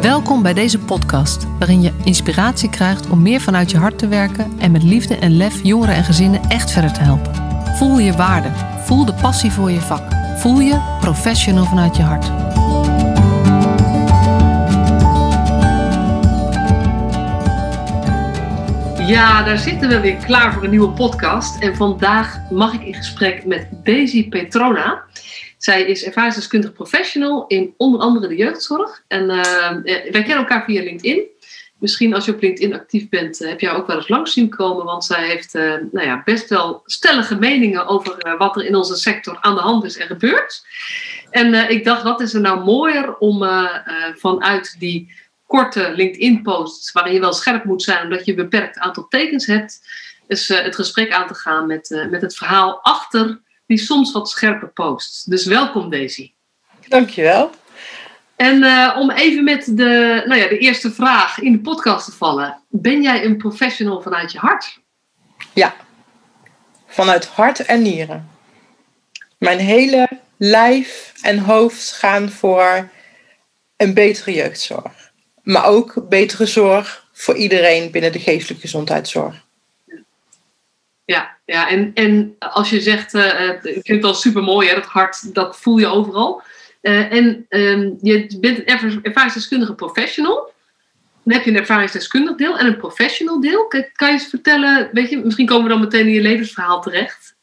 Welkom bij deze podcast, waarin je inspiratie krijgt om meer vanuit je hart te werken en met liefde en lef jongeren en gezinnen echt verder te helpen. Voel je waarde, voel de passie voor je vak, voel je professional vanuit je hart. Ja, daar zitten we weer klaar voor een nieuwe podcast. En vandaag mag ik in gesprek met Daisy Petrona. Zij is ervaringsdeskundig professional in onder andere de jeugdzorg. En uh, wij kennen elkaar via LinkedIn. Misschien als je op LinkedIn actief bent, heb jij ook wel eens langs zien komen. Want zij heeft nou ja, best wel stellige meningen over wat er in onze sector aan de hand is en gebeurt. En ik dacht, wat is er nou mooier om vanuit die korte LinkedIn-posts, waarin je wel scherp moet zijn omdat je een beperkt aantal tekens hebt, is het gesprek aan te gaan met, met het verhaal achter die soms wat scherpe posts. Dus welkom Daisy. Dankjewel. En uh, om even met de, nou ja, de eerste vraag in de podcast te vallen. Ben jij een professional vanuit je hart? Ja, vanuit hart en nieren. Mijn hele lijf en hoofd gaan voor een betere jeugdzorg. Maar ook betere zorg voor iedereen binnen de geestelijke gezondheidszorg. Ja, ja en, en als je zegt, uh, ik vind het wel super mooi, dat hart, dat voel je overal. Uh, en uh, je bent ervaringsdeskundige professional. Dan heb je een ervaringsdeskundig deel en een professional deel. Kan, kan je eens vertellen, weet je, misschien komen we dan meteen in je levensverhaal terecht.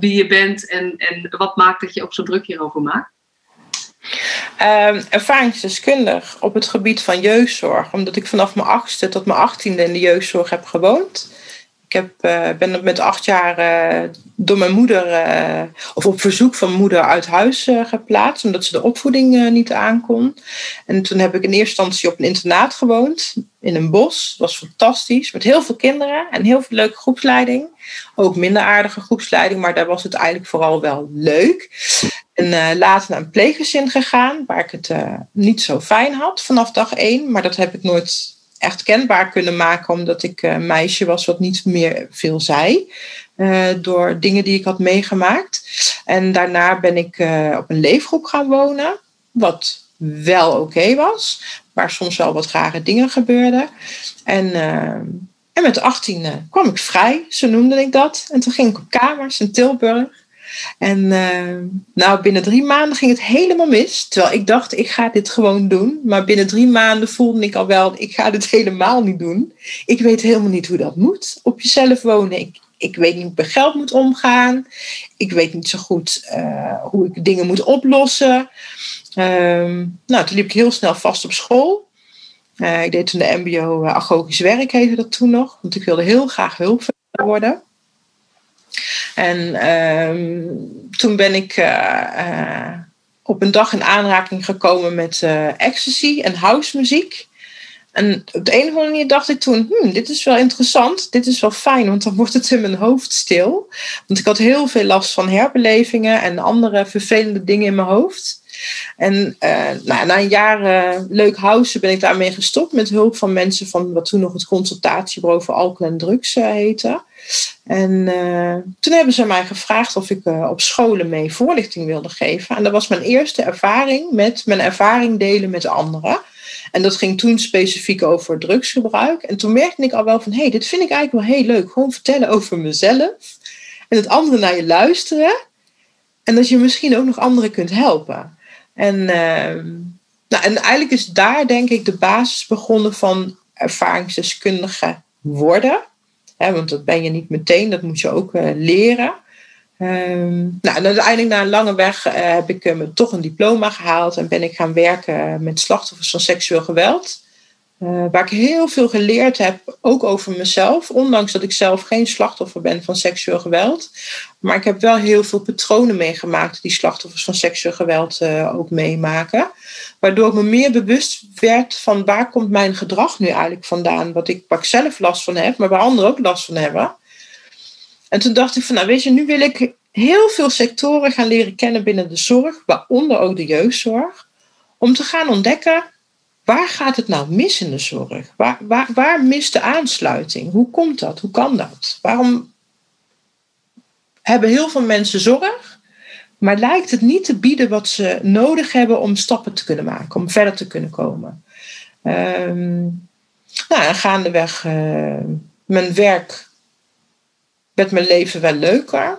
Wie je bent en, en wat maakt dat je ook zo druk hierover maakt? Um, ervaringsdeskundig op het gebied van jeugdzorg, omdat ik vanaf mijn achtste tot mijn achttiende in de jeugdzorg heb gewoond. Ik heb, uh, ben met acht jaar uh, door mijn moeder, uh, of op verzoek van moeder, uit huis geplaatst, omdat ze de opvoeding niet aankon. En toen heb ik in eerste instantie op een internaat gewoond, in een bos. Dat was fantastisch, met heel veel kinderen en heel veel leuke groepsleiding. Ook minder aardige groepsleiding, maar daar was het eigenlijk vooral wel leuk. En later naar een pleeggezin gegaan, waar ik het niet zo fijn had vanaf dag één. Maar dat heb ik nooit echt kenbaar kunnen maken, omdat ik een meisje was wat niet meer veel zei. Uh, door dingen die ik had meegemaakt. En daarna ben ik uh, op een leefgroep gaan wonen, wat wel oké was, waar soms wel wat rare dingen gebeurden. En, en met 18 kwam ik vrij, zo noemde ik dat. En toen ging ik op kamers in Tilburg. En uh, nou, binnen drie maanden ging het helemaal mis. Terwijl ik dacht, ik ga dit gewoon doen. Maar binnen drie maanden voelde ik al wel, ik ga dit helemaal niet doen. Ik weet helemaal niet hoe dat moet, op jezelf wonen. Ik, ik weet niet hoe ik met geld moet omgaan. Ik weet niet zo goed uh, hoe ik dingen moet oplossen. Uh, nou, toen liep ik heel snel vast op school. Uh, ik deed toen de mbo agogisch werk, dat toen nog. Want ik wilde heel graag hulp worden. En um, toen ben ik uh, uh, op een dag in aanraking gekomen met uh, ecstasy en house muziek. En op de een of andere manier dacht ik toen, hmm, dit is wel interessant, dit is wel fijn, want dan wordt het in mijn hoofd stil. Want ik had heel veel last van herbelevingen en andere vervelende dingen in mijn hoofd. En nou, na een jaar leuk houden ben ik daarmee gestopt met hulp van mensen van wat toen nog het consultatiebureau voor alcohol en drugs heette. En uh, toen hebben ze mij gevraagd of ik uh, op scholen mee voorlichting wilde geven. En dat was mijn eerste ervaring met mijn ervaring delen met anderen. En dat ging toen specifiek over drugsgebruik. En toen merkte ik al wel van, hé, hey, dit vind ik eigenlijk wel heel leuk. Gewoon vertellen over mezelf. En het andere naar je luisteren. En dat je misschien ook nog anderen kunt helpen. En, uh, nou, en eigenlijk is daar denk ik de basis begonnen van ervaringsdeskundige worden. Want dat ben je niet meteen, dat moet je ook uh, leren. Um, nou, en uiteindelijk na een lange weg uh, heb ik uh, toch een diploma gehaald en ben ik gaan werken met slachtoffers van seksueel geweld. Uh, waar ik heel veel geleerd heb, ook over mezelf. Ondanks dat ik zelf geen slachtoffer ben van seksueel geweld. Maar ik heb wel heel veel patronen meegemaakt die slachtoffers van seksueel geweld uh, ook meemaken. Waardoor ik me meer bewust werd van waar komt mijn gedrag nu eigenlijk vandaan. Wat ik, waar ik zelf last van heb, maar waar anderen ook last van hebben. En toen dacht ik van, nou weet je, nu wil ik heel veel sectoren gaan leren kennen binnen de zorg. Waaronder ook de jeugdzorg. Om te gaan ontdekken waar gaat het nou mis in de zorg? Waar, waar, mist de aansluiting? Hoe komt dat? Hoe kan dat? Waarom hebben heel veel mensen zorg, maar lijkt het niet te bieden wat ze nodig hebben om stappen te kunnen maken, om verder te kunnen komen? Ehm, nou, en gaandeweg uh, mijn werk werd mijn leven wel leuker,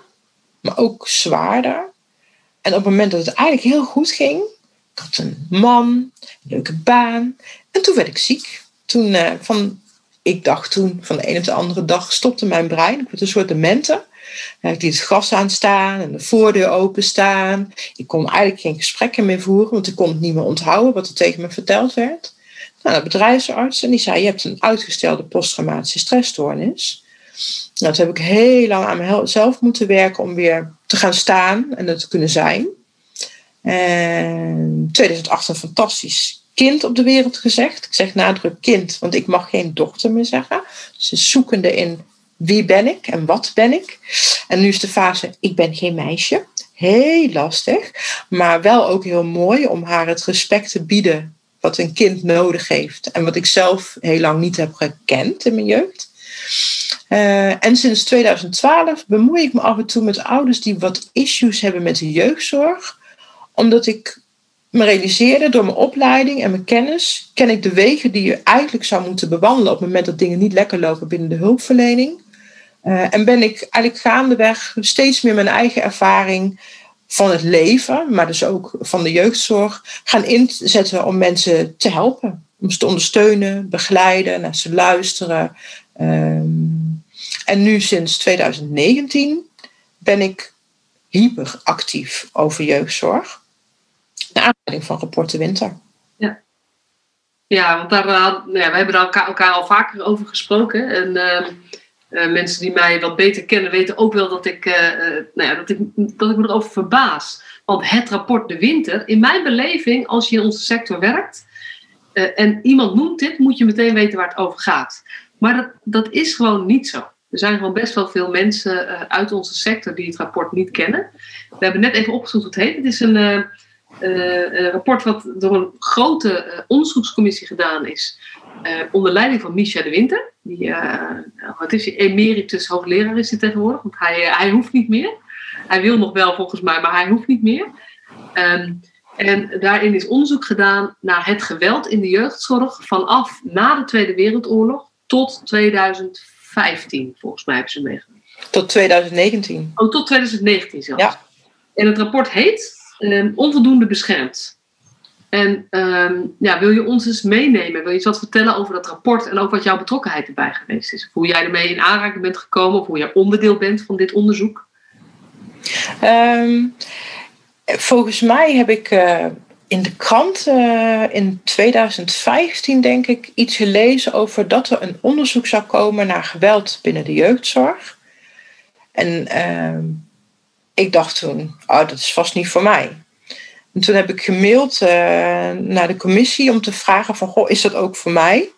maar ook zwaarder. En op het moment dat het eigenlijk heel goed ging, ik had een man, een leuke baan. En toen werd ik ziek. Toen, uh, van, ik dacht toen, van de ene op de andere dag stopte mijn brein. Ik werd een soort demente. Ik liet het gas aanstaan en de voordeur openstaan. Ik kon eigenlijk geen gesprekken meer voeren, want ik kon het niet meer onthouden wat er tegen me verteld werd. Nou, de bedrijfsarts en die zei: Je hebt een uitgestelde posttraumatische stressstoornis. Nou, toen heb ik heel lang aan mezelf moeten werken om weer te gaan staan en dat te kunnen zijn. En 2008 een fantastisch kind op de wereld gezegd. Ik zeg nadruk kind, want ik mag geen dochter meer zeggen. Ze zoekende in wie ben ik en wat ben ik. En nu is de fase, ik ben geen meisje. Heel lastig, maar wel ook heel mooi om haar het respect te bieden wat een kind nodig heeft. En wat ik zelf heel lang niet heb gekend in mijn jeugd. Uh, en sinds 2012 bemoei ik me af en toe met ouders die wat issues hebben met de jeugdzorg. Omdat ik me realiseerde door mijn opleiding en mijn kennis, ken ik de wegen die je eigenlijk zou moeten bewandelen op het moment dat dingen niet lekker lopen binnen de hulpverlening. Uh, en ben ik eigenlijk gaandeweg steeds meer mijn eigen ervaring van het leven, maar dus ook van de jeugdzorg, gaan inzetten om mensen te helpen. Om ze te ondersteunen, begeleiden, naar ze luisteren. Um, en nu sinds 2019 ben ik hyperactief over jeugdzorg. Naar aanleiding van Rapport de Winter. Ja, ja want daar, uh, ja, we hebben daar elkaar, elkaar, al vaker over gesproken. En uh, uh, mensen die mij wat beter kennen weten ook wel dat ik, nou ja, dat ik, dat ik me erover verbaas. Want het rapport De Winter, in mijn beleving, als je in onze sector werkt en iemand noemt dit, moet je meteen weten waar het over gaat. Maar dat, dat is gewoon niet zo. Er zijn gewoon best wel veel mensen uit onze sector die het rapport niet kennen. We hebben net even opgezocht hoe het heet. Het is een, een rapport wat door een grote onderzoekscommissie gedaan is. onder leiding van Misha de Winter. Die, wat is hij, emeritus hoogleraar is hij tegenwoordig. Want hij, hij hoeft niet meer. Hij wil nog wel volgens mij, maar hij hoeft niet meer. Um, en daarin is onderzoek gedaan naar het geweld in de jeugdzorg vanaf na de Tweede Wereldoorlog tot 2015, volgens mij hebben ze meegemaakt. Tot 2019. Oh, tot 2019 zelfs. Ja. En het rapport heet um, Onvoldoende beschermd. En um, ja, wil je ons eens meenemen? Wil je iets wat vertellen over dat rapport en ook wat jouw betrokkenheid erbij geweest is? Hoe jij ermee in aanraking bent gekomen of hoe jij onderdeel bent van dit onderzoek? Um, volgens mij heb ik uh, in de krant uh, in 2015, denk ik, iets gelezen over dat er een onderzoek zou komen naar geweld binnen de jeugdzorg. En uh, ik dacht toen, oh, dat is vast niet voor mij. En toen heb ik gemaild uh, naar de commissie om te vragen van, goh, is dat ook voor mij?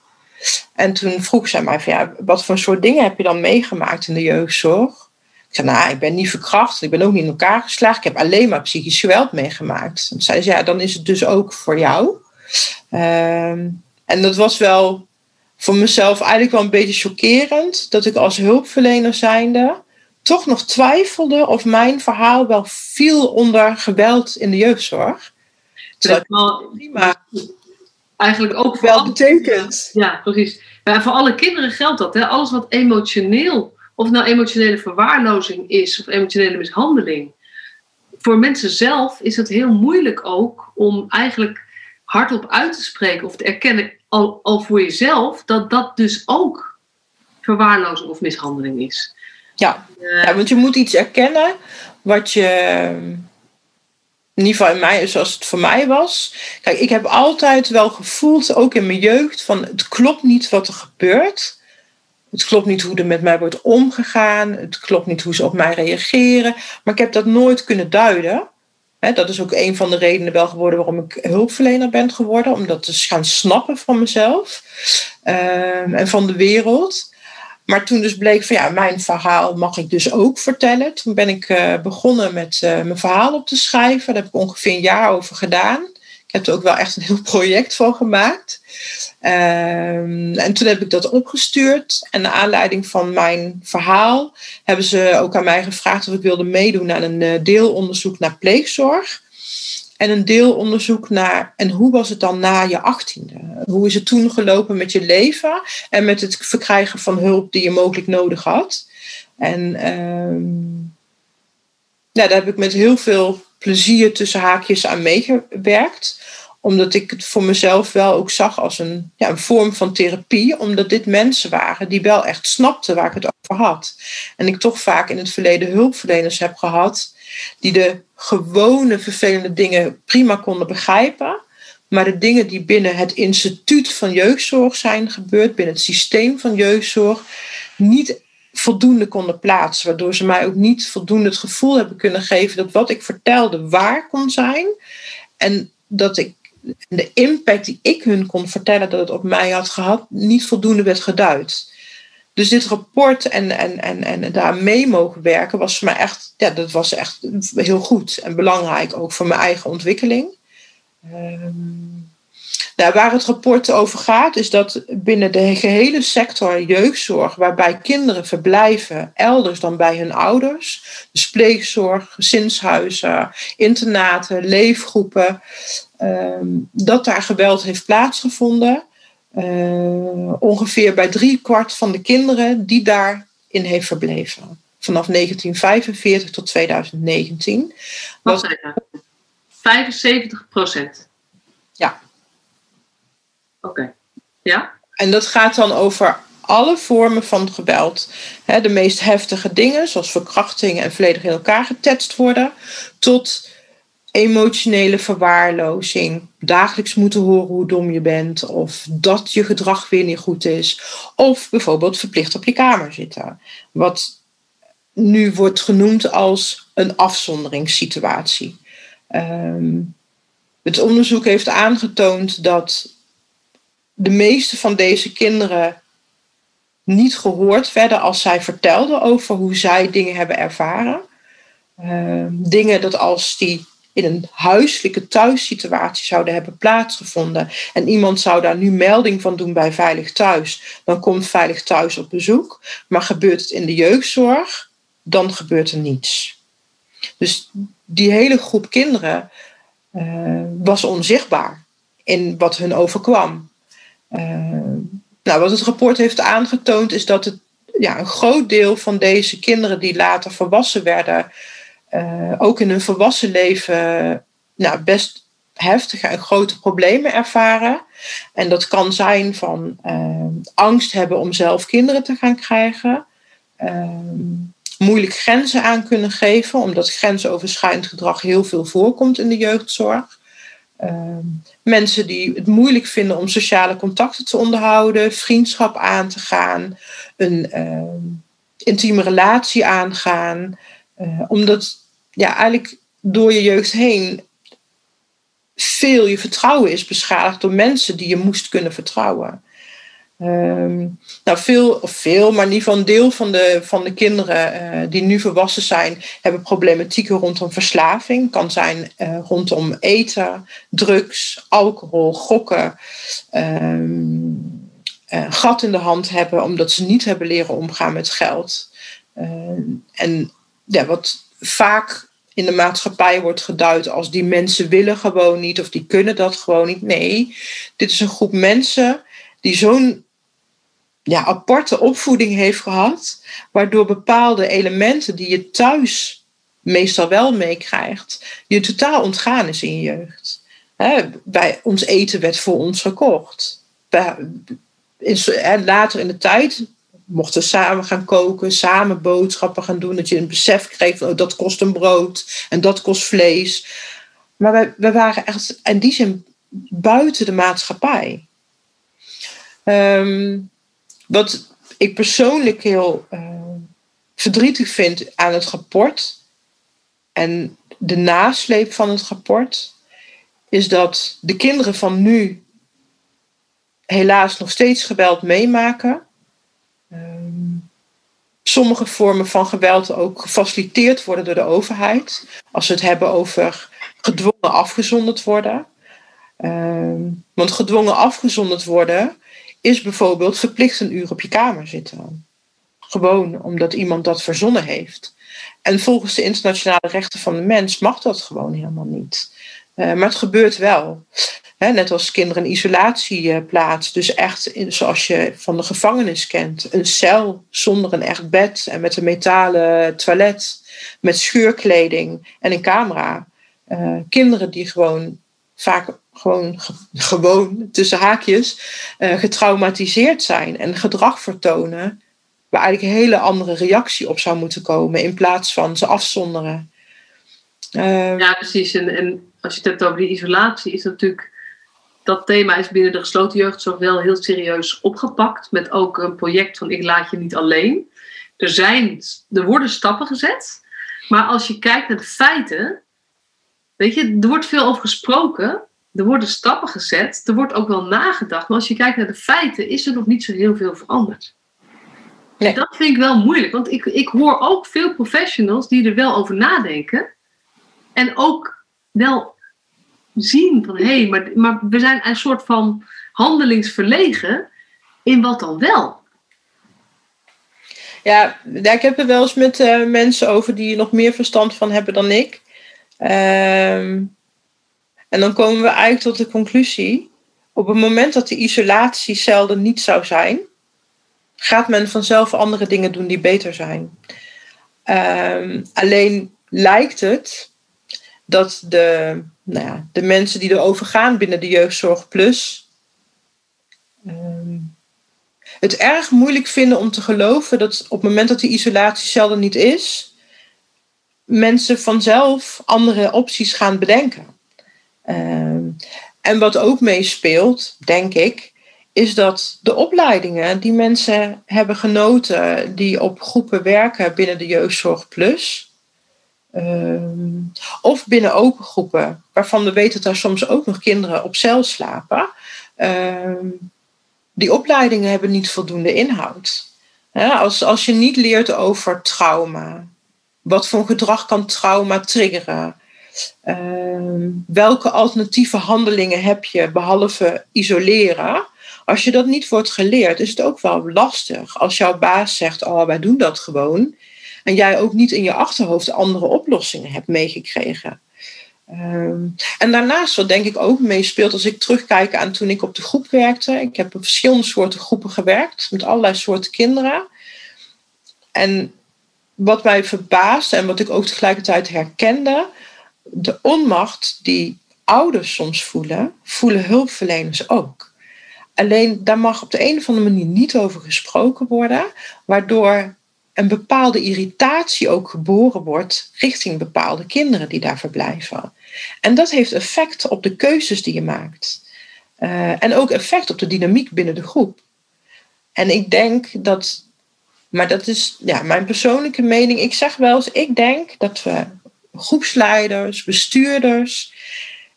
En toen vroeg zij mij van, ja, wat voor soort dingen heb je dan meegemaakt in de jeugdzorg? Ik zei, nou, ik ben niet verkracht, ik ben ook niet in elkaar geslagen, ik heb alleen maar psychisch geweld meegemaakt. En zei ze, ja, dan is het dus ook voor jou. Uh, en dat was wel voor mezelf eigenlijk wel een beetje chockerend, dat ik als hulpverlener zijnde toch nog twijfelde of mijn verhaal wel viel onder geweld in de jeugdzorg. Dat wel prima. Eigenlijk ook wel betekent. Ja, precies. Ja, voor alle kinderen geldt dat. Hè? Alles wat emotioneel of nou emotionele verwaarlozing is of emotionele mishandeling. Voor mensen zelf is het heel moeilijk ook om eigenlijk hardop uit te spreken of te erkennen, al, al voor jezelf, dat dat dus ook verwaarlozing of mishandeling is. Ja. Want je moet iets erkennen wat je, in ieder geval in mij, zoals het voor mij was. Kijk, ik heb altijd wel gevoeld, ook in mijn jeugd, van het klopt niet wat er gebeurt. Het klopt niet hoe er met mij wordt omgegaan. Het klopt niet hoe ze op mij reageren. Maar ik heb dat nooit kunnen duiden. dat is ook een van de redenen wel geworden waarom ik hulpverlener ben geworden. Om dat te gaan snappen van mezelf ehm, en van de wereld. Maar toen dus bleek van ja, mijn verhaal mag ik dus ook vertellen. Toen ben ik uh, begonnen met uh, mijn verhaal op te schrijven. Daar heb ik ongeveer een jaar over gedaan. Ik heb er ook wel echt een heel project van gemaakt. Um, en toen heb ik dat opgestuurd. En naar aanleiding van mijn verhaal hebben ze ook aan mij gevraagd of ik wilde meedoen aan een uh, deelonderzoek naar pleegzorg. En een deelonderzoek naar, en hoe was het dan na je achttiende? Hoe is het toen gelopen met je leven en met het verkrijgen van hulp die je mogelijk nodig had? En ja, daar heb ik met heel veel plezier tussen haakjes aan meegewerkt omdat ik het voor mezelf wel ook zag als een, ja, een vorm van therapie. Omdat dit mensen waren die wel echt snapten waar ik het over had. En ik toch vaak in het verleden hulpverleners heb gehad. Die de gewone vervelende dingen prima konden begrijpen. Maar de dingen die binnen het instituut van jeugdzorg zijn gebeurd, binnen het systeem van jeugdzorg, niet voldoende konden plaatsen. Waardoor ze mij ook niet voldoende het gevoel hebben kunnen geven dat wat ik vertelde waar kon zijn. En dat ik de impact die ik hun kon vertellen dat het op mij had gehad, niet voldoende werd geduid. Dus dit rapport en, en, en, en daar mee mogen werken was voor mij echt, ja, dat was echt heel goed en belangrijk ook voor mijn eigen ontwikkeling. Um, nou, waar het rapport over gaat, is dat binnen de gehele sector jeugdzorg, waarbij kinderen verblijven elders dan bij hun ouders, dus pleegzorg, gezinshuizen, internaten, leefgroepen, ehm, dat daar geweld heeft plaatsgevonden. Uh, ongeveer bij drie kwart van de kinderen die daarin heeft verbleven. Vanaf 1945 tot 2019. Wacht even. 75 procent. Ja. Oké. Ja? En dat gaat dan over alle vormen van geweld. de meest heftige dingen, zoals verkrachtingen en volledig in elkaar getetst worden, tot emotionele verwaarlozing, dagelijks moeten horen hoe dom je bent, of dat je gedrag weer niet goed is, of bijvoorbeeld verplicht op je kamer zitten. Wat nu wordt genoemd als een afzonderingssituatie. Ehm, het onderzoek heeft aangetoond dat de meeste van deze kinderen niet gehoord werden als zij vertelden over hoe zij dingen hebben ervaren. Ehm, dingen dat als die in een huiselijke thuissituatie zouden hebben plaatsgevonden en iemand zou daar nu melding van doen bij Veilig Thuis, dan komt Veilig Thuis op bezoek. Maar gebeurt het in de jeugdzorg, dan gebeurt er niets. Dus die hele groep kinderen uh, was onzichtbaar in wat hun overkwam. Uh, nou, wat het rapport heeft aangetoond is dat het, ja, een groot deel van deze kinderen die later volwassen werden, uh, ook in hun volwassen leven nou, best heftige en grote problemen ervaren. En dat kan zijn van uh, angst hebben om zelf kinderen te gaan krijgen. Uh, moeilijk grenzen aan kunnen geven, omdat grensoverschrijdend gedrag heel veel voorkomt in de jeugdzorg. Mensen die het moeilijk vinden om sociale contacten te onderhouden, vriendschap aan te gaan, een intieme relatie aangaan. Omdat ja, eigenlijk door je jeugd heen veel je vertrouwen is beschadigd door mensen die je moest kunnen vertrouwen. Um, nou, veel, of veel, maar in ieder geval een deel van de, van de kinderen uh, die nu volwassen zijn, hebben problematieken rondom verslaving. Kan zijn uh, rondom eten, drugs, alcohol, gokken. Um, uh, gat in de hand hebben omdat ze niet hebben leren omgaan met geld. en ja, wat vaak in de maatschappij wordt geduid als die mensen willen gewoon niet of die kunnen dat gewoon niet. Nee, dit is een groep mensen die zo'n ja, aparte opvoeding heeft gehad, waardoor bepaalde elementen die je thuis meestal wel meekrijgt, je totaal ontgaan is in je jeugd. Bij ons eten werd voor ons gekocht. later in de tijd mochten we samen gaan koken, samen boodschappen gaan doen, dat je een besef kreeg van oh, dat kost een brood en dat kost vlees. Maar wij, wij waren echt in die zin buiten de maatschappij. Um, wat ik persoonlijk heel uh, verdrietig vind aan het rapport en de nasleep van het rapport, is dat de kinderen van nu helaas nog steeds geweld meemaken. Sommige vormen van geweld ook gefaciliteerd worden door de overheid. Als we het hebben over gedwongen afgezonderd worden. Um, want gedwongen afgezonderd worden is bijvoorbeeld verplicht een uur op je kamer zitten. Gewoon omdat iemand dat verzonnen heeft. En volgens de internationale rechten van de mens mag dat gewoon helemaal niet. maar het gebeurt wel. Net als kinderen een isolatieplaats. Dus echt zoals je van de gevangenis kent. Een cel zonder een echt bed en met een metalen toilet. Met scheurkleding en een camera. kinderen die gewoon vaak gewoon, gewoon tussen haakjes, uh, getraumatiseerd zijn en gedrag vertonen waar eigenlijk een hele andere reactie op zou moeten komen in plaats van ze afzonderen. Ja, precies. En, en als je het hebt over die isolatie, is natuurlijk dat thema is binnen de gesloten jeugdzorg wel heel serieus opgepakt. Met ook een project van Ik laat je niet alleen. Er, zijn, er worden stappen gezet. Maar als je kijkt naar de feiten, weet je, er wordt veel over gesproken. Er worden stappen gezet. Er wordt ook wel nagedacht. Maar als je kijkt naar de feiten, is er nog niet zo heel veel veranderd. Nee. Dat vind ik wel moeilijk, want ik, ik hoor ook veel professionals die er wel over nadenken. En ook wel zien van hé, hey, maar, maar we zijn een soort van handelingsverlegen in wat dan wel. Ja, ik heb er wel eens met uh, mensen over die nog meer verstand van hebben dan ik. Ehm, en dan komen we eigenlijk tot de conclusie: op het moment dat de isolatie zelden niet zou zijn, gaat men vanzelf andere dingen doen die beter zijn. Ehm, alleen lijkt het dat de, nou ja, de mensen die erover gaan binnen de Jeugdzorg Plus ehm, het erg moeilijk vinden om te geloven dat op het moment dat die isolatie zelden niet is, mensen vanzelf andere opties gaan bedenken. Ehm, en wat ook meespeelt, denk ik, is dat de opleidingen die mensen hebben genoten die op groepen werken binnen de Jeugdzorg Plus, ehm, of binnen open groepen, waarvan we weten dat daar soms ook nog kinderen op cel slapen, ehm, die opleidingen hebben niet voldoende inhoud. als, als je niet leert over trauma, wat voor gedrag kan trauma triggeren, ehm, welke alternatieve handelingen heb je behalve isoleren, als je dat niet wordt geleerd, is het ook wel lastig. Als jouw baas zegt, oh, wij doen dat gewoon. En jij ook niet in je achterhoofd andere oplossingen hebt meegekregen. Ehm, en daarnaast, wat denk ik ook meespeelt, als ik terugkijk aan toen ik op de groep werkte. Ik heb op verschillende soorten groepen gewerkt, met allerlei soorten kinderen. En wat mij verbaasde en wat ik ook tegelijkertijd herkende, de onmacht die ouders soms voelen, voelen hulpverleners ook. Alleen daar mag op de een of andere manier niet over gesproken worden, waardoor een bepaalde irritatie ook geboren wordt richting bepaalde kinderen die daar verblijven. En dat heeft effect op de keuzes die je maakt. Uh, en ook effect op de dynamiek binnen de groep. En ik denk dat, maar dat is ja, mijn persoonlijke mening. Ik zeg wel eens, ik denk dat we groepsleiders, bestuurders,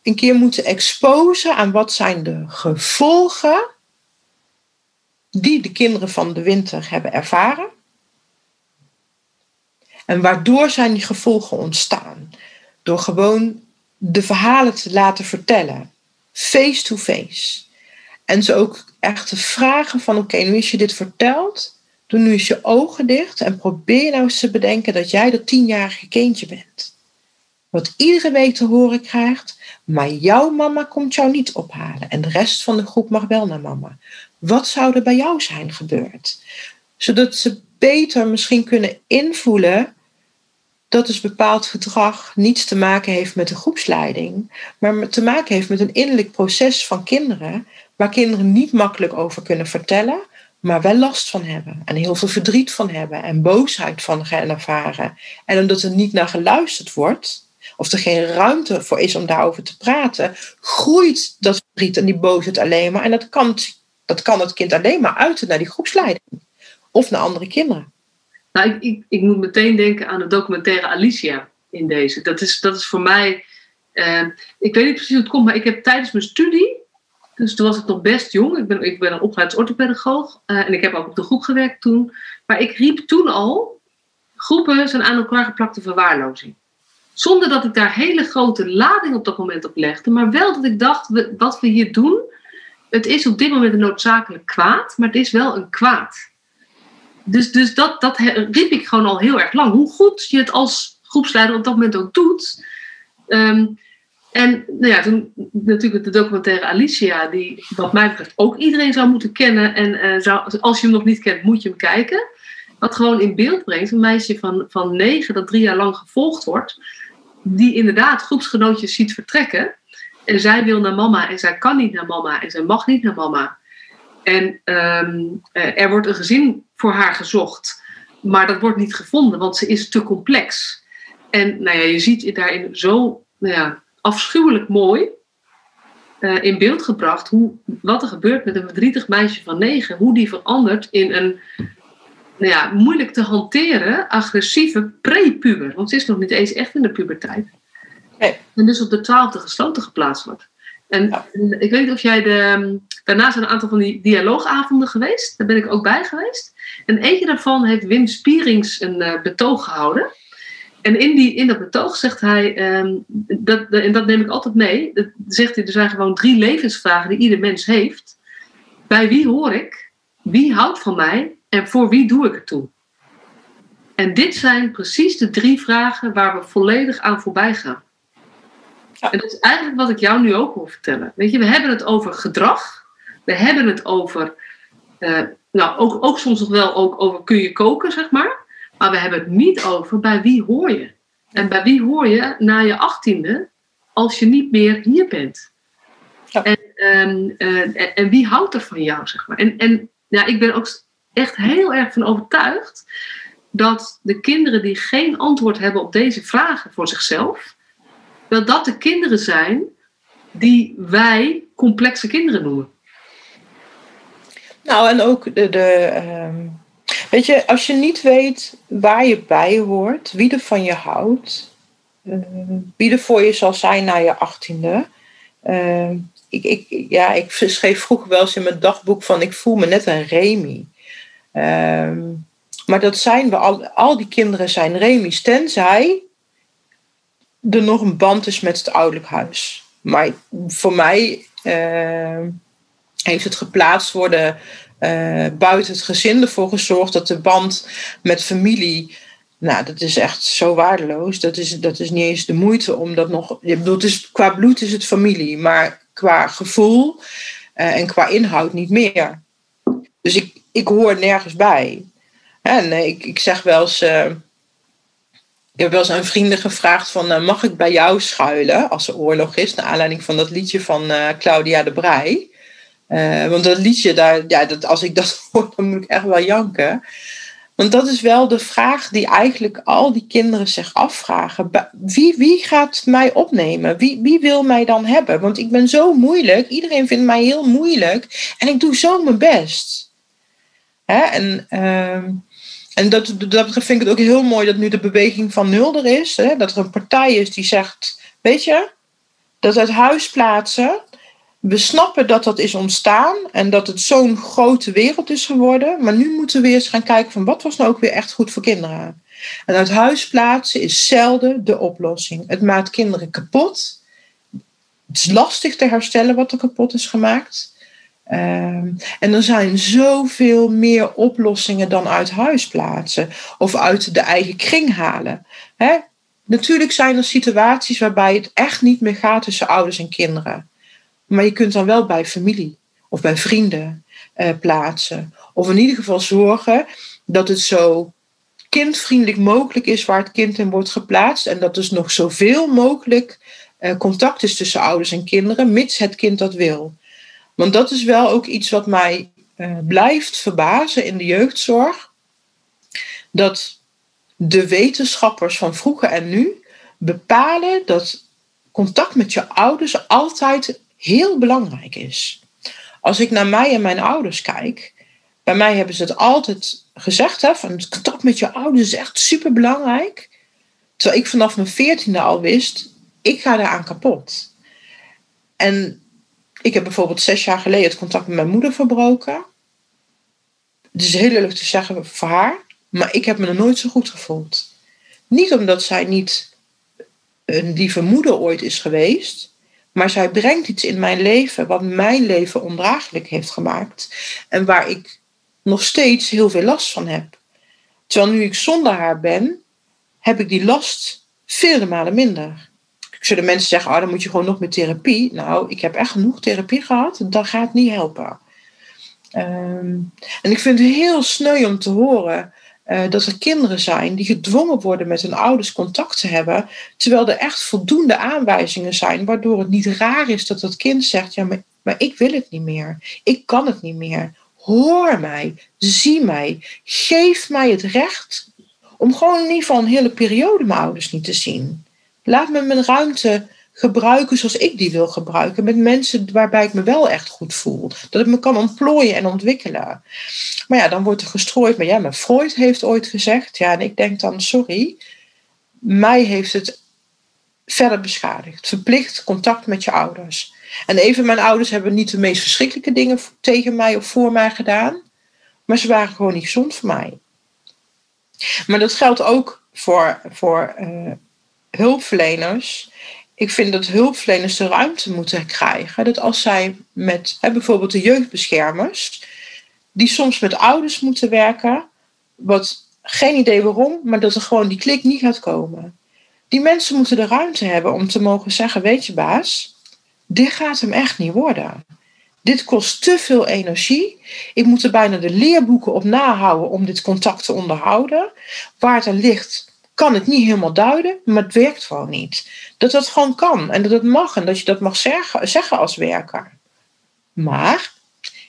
een keer moeten exposen aan wat zijn de gevolgen die de kinderen van de winter hebben ervaren. En waardoor zijn die gevolgen ontstaan? Door gewoon de verhalen te laten vertellen, face to face. En ze ook echt te vragen van oké, nu is je dit verteld, doe nu eens je ogen dicht en probeer nou eens te bedenken dat jij dat tienjarige kindje bent. Wat iedere week te horen krijgt, maar jouw mama komt jou niet ophalen en de rest van de groep mag wel naar mama. Wat zou er bij jou zijn gebeurd? Zodat ze beter misschien kunnen invoelen dat dus bepaald gedrag niets te maken heeft met de groepsleiding, maar te maken heeft met een innerlijk proces van kinderen, waar kinderen niet makkelijk over kunnen vertellen, maar wel last van hebben en heel veel verdriet van hebben en boosheid van gaan ervaren. En omdat er niet naar geluisterd wordt, of er geen ruimte voor is om daarover te praten, groeit dat verdriet en die boosheid alleen maar. En dat kan, dat kan het kind alleen maar uiten naar die groepsleiding of naar andere kinderen. Nou, ik, ik, moet meteen denken aan de documentaire Alicia in deze. Dat is, dat is voor mij. Uh, ik weet niet precies hoe het komt, maar ik heb tijdens mijn studie. Dus toen was ik nog best jong. Ik ben, ik ben een opgeleid orthopedagoog. Uh, en ik heb ook op de groep gewerkt toen. Maar ik riep toen al: groepen zijn aan elkaar geplakte verwaarlozing. Zonder dat ik daar hele grote lading op dat moment op legde. Maar wel dat ik dacht, wat we hier doen, het is op dit moment een noodzakelijk kwaad, maar het is wel een kwaad. Dus, dus dat, dat riep ik gewoon al heel erg lang. Hoe goed je het als groepsleider op dat moment ook doet. Ehm, En nou ja, toen natuurlijk de documentaire Alicia, die wat mij betreft ook iedereen zou moeten kennen. En uh, zou, als je hem nog niet kent, moet je hem kijken. Wat gewoon in beeld brengt, een meisje van, van negen dat drie jaar lang gevolgd wordt. Die inderdaad groepsgenootjes ziet vertrekken. En zij wil naar mama en zij kan niet naar mama en zij mag niet naar mama. En um, er wordt een gezin voor haar gezocht. Maar dat wordt niet gevonden, want ze is te complex. En nou ja, je ziet daarin zo nou ja, afschuwelijk mooi uh, in beeld gebracht hoe, wat er gebeurt met een verdrietig meisje van negen. Hoe die verandert in een nou ja, moeilijk te hanteren, agressieve prepuber. Want ze is nog niet eens echt in de puberteit. Nee. En dus op de twaalfde gesloten geplaatst wordt. En, ik weet niet of jij de. Daarna zijn een aantal van die dialoogavonden geweest. Daar ben ik ook bij geweest. En eentje daarvan heeft Wim Spierings een uh, betoog gehouden. En in, die, in dat betoog zegt hij, um, dat, en dat neem ik altijd mee, dat zegt hij, er zijn gewoon drie levensvragen die ieder mens heeft. Bij wie hoor ik? Wie houdt van mij? En voor wie doe ik het toe? En dit zijn precies de drie vragen waar we volledig aan voorbij gaan. En dat is eigenlijk wat ik jou nu ook wil vertellen. Weet je, we hebben het over gedrag. We hebben het over, uh, nou ook, ook soms nog wel ook over kun je koken, zeg maar. Maar we hebben het niet over bij wie hoor je. En bij wie hoor je na je achttiende als je niet meer hier bent. Ja. En, um, uh, en, wie houdt er van jou, zeg maar. En, en ja, ik ben ook echt heel erg van overtuigd dat de kinderen die geen antwoord hebben op deze vragen voor zichzelf, dat dat de kinderen zijn die wij complexe kinderen noemen. Nou, en ook de, um Weet je, als je niet weet waar je bij hoort, wie er van je houdt, uh, wie er voor je zal zijn na je achttiende. Uh, ik, ik, ja, ik schreef vroeger wel eens in mijn dagboek van ik voel me net een Remy. Maar dat zijn we, al, al die kinderen zijn Remy's, tenzij er nog een band is met het ouderlijk huis. Maar voor mij heeft het geplaatst worden uh, buiten het gezin ervoor gezorgd dat de band met familie. Nou, dat is echt zo waardeloos. Dat is, dat is niet eens de moeite om dat nog. Ik bedoel, het is, qua bloed is het familie, maar qua gevoel uh, en qua inhoud niet meer. Dus ik, ik hoor nergens bij. En ik, ik zeg wel eens. Ik heb wel eens aan vrienden gevraagd van, mag ik bij jou schuilen als er oorlog is? Naar aanleiding van dat liedje van Claudia de Brij. Uh, want dat liedje, daar, ja, dat, als ik dat hoor, dan moet ik echt wel janken. Want dat is wel de vraag die eigenlijk al die kinderen zich afvragen. Wie, wie gaat mij opnemen? Wie, wie wil mij dan hebben? Want ik ben zo moeilijk. Iedereen vindt mij heel moeilijk. En ik doe zo mijn best. Hè? En, uh, en dat, dat vind ik het ook heel mooi dat nu de beweging van nul er is. Hè? Dat er een partij is die zegt, weet je, dat uit huis plaatsen, we snappen dat dat is ontstaan en dat het zo'n grote wereld is geworden. Maar nu moeten we eens gaan kijken van wat was nou ook weer echt goed voor kinderen. En uit huis plaatsen is zelden de oplossing. Het maakt kinderen kapot. Het is lastig te herstellen wat er kapot is gemaakt. Um, en er zijn zoveel meer oplossingen dan uit huis plaatsen of uit de eigen kring halen. Hè? Natuurlijk zijn er situaties waarbij het echt niet meer gaat tussen ouders en kinderen. Maar je kunt dan wel bij familie of bij vrienden eh, plaatsen. Of in ieder geval zorgen dat het zo kindvriendelijk mogelijk is waar het kind in wordt geplaatst. En dat dus nog zoveel mogelijk eh, contact is tussen ouders en kinderen, mits het kind dat wil. Want dat is wel ook iets wat mij uh, blijft verbazen in de jeugdzorg. Dat de wetenschappers van vroeger en nu bepalen dat contact met je ouders altijd heel belangrijk is. Als ik naar mij en mijn ouders kijk, bij mij hebben ze het altijd gezegd, hè, van het contact met je ouders is echt super belangrijk. Terwijl ik vanaf mijn veertiende al wist, ik ga daaraan kapot. En ik heb bijvoorbeeld zes jaar geleden het contact met mijn moeder verbroken. Het is heel leuk te zeggen voor haar, maar ik heb me er nooit zo goed gevoeld. Niet omdat zij niet een lieve moeder ooit is geweest, maar zij brengt iets in mijn leven wat mijn leven ondraaglijk heeft gemaakt. En waar ik nog steeds heel veel last van heb. Terwijl nu ik zonder haar ben, heb ik die last vele malen minder. Zullen mensen zeggen, oh, dan moet je gewoon nog meer therapie. Nou, ik heb echt genoeg therapie gehad. Dat gaat niet helpen. Ehm, en ik vind het heel sneu om te horen uh, dat er kinderen zijn die gedwongen worden met hun ouders contact te hebben, terwijl er echt voldoende aanwijzingen zijn, waardoor het niet raar is dat dat kind zegt, ja, maar, maar ik wil het niet meer. Ik kan het niet meer. Hoor mij, zie mij, geef mij het recht om gewoon in ieder geval een hele periode mijn ouders niet te zien. Laat me mijn ruimte gebruiken zoals ik die wil gebruiken. Met mensen waarbij ik me wel echt goed voel. Dat ik me kan ontplooien en ontwikkelen. Maar ja, dan wordt er gestrooid. Maar ja, maar Freud heeft ooit gezegd. Ja, en ik denk dan, sorry. Mij heeft het verder beschadigd. Verplicht contact met je ouders. En even, mijn ouders hebben niet de meest verschrikkelijke dingen tegen mij of voor mij gedaan. Maar ze waren gewoon niet gezond voor mij. Maar dat geldt ook voor, voor uh, hulpverleners ik vind dat hulpverleners de ruimte moeten krijgen. Dat als zij met bijvoorbeeld de jeugdbeschermers, die soms met ouders moeten werken, wat geen idee waarom, maar dat er gewoon die klik niet gaat komen. Die mensen moeten de ruimte hebben om te mogen zeggen: Weet je, baas, dit gaat hem echt niet worden. Dit kost te veel energie. Ik moet er bijna de leerboeken op nahouden om dit contact te onderhouden. Waar het er ligt, kan het niet helemaal duiden, maar het werkt gewoon niet. Dat dat gewoon kan en dat het mag en dat je dat mag zeggen, als werker. Maar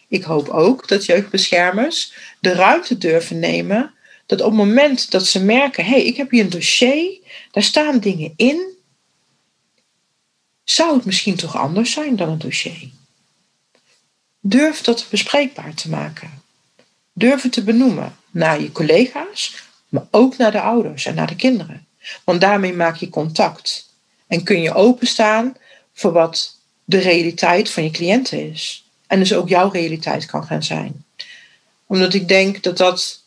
ik hoop ook dat jeugdbeschermers de ruimte durven nemen dat op het moment dat ze merken, hé, hey, ik heb hier een dossier, daar staan dingen in, zou het misschien toch anders zijn dan een dossier? Durf dat bespreekbaar te maken. Durf het te benoemen naar je collega's, maar ook naar de ouders en naar de kinderen. Want daarmee maak je contact en kun je openstaan voor wat de realiteit van je cliënten is. En dus ook jouw realiteit kan gaan zijn. Omdat ik denk dat dat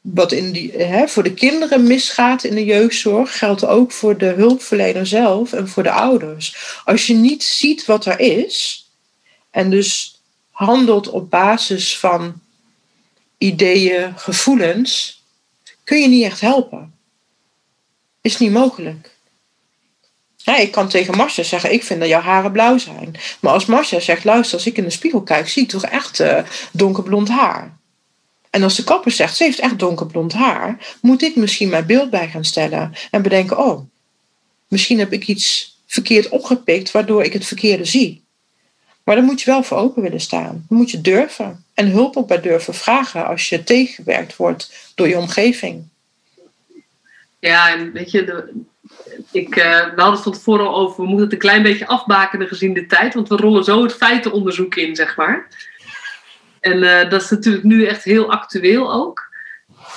wat in die, hè, voor de kinderen misgaat in de jeugdzorg, geldt ook voor de hulpverlener zelf en voor de ouders. Als je niet ziet wat er is en dus handelt op basis van ideeën, gevoelens, kun je niet echt helpen. Is niet mogelijk. ik kan tegen Marcia zeggen, ik vind dat jouw haren blauw zijn. Maar als Marcia zegt, luister, als ik in de spiegel kijk, zie ik toch echt uh, donkerblond haar. En als de kapper zegt, ze heeft echt donkerblond haar, moet ik misschien mijn beeld bij gaan stellen. En bedenken, oh, misschien heb ik iets verkeerd opgepikt, waardoor ik het verkeerde zie. Maar dan moet je wel voor open willen staan. Dan moet je durven. En hulp ook bij durven vragen als je tegengewerkt wordt door je omgeving. Ja, en weet je, de, ik, uh, we hadden het van tevoren al over, we moeten het een klein beetje afbakenen gezien de tijd, want we rollen zo het feitenonderzoek in, zeg maar. En uh, dat is natuurlijk nu echt heel actueel ook.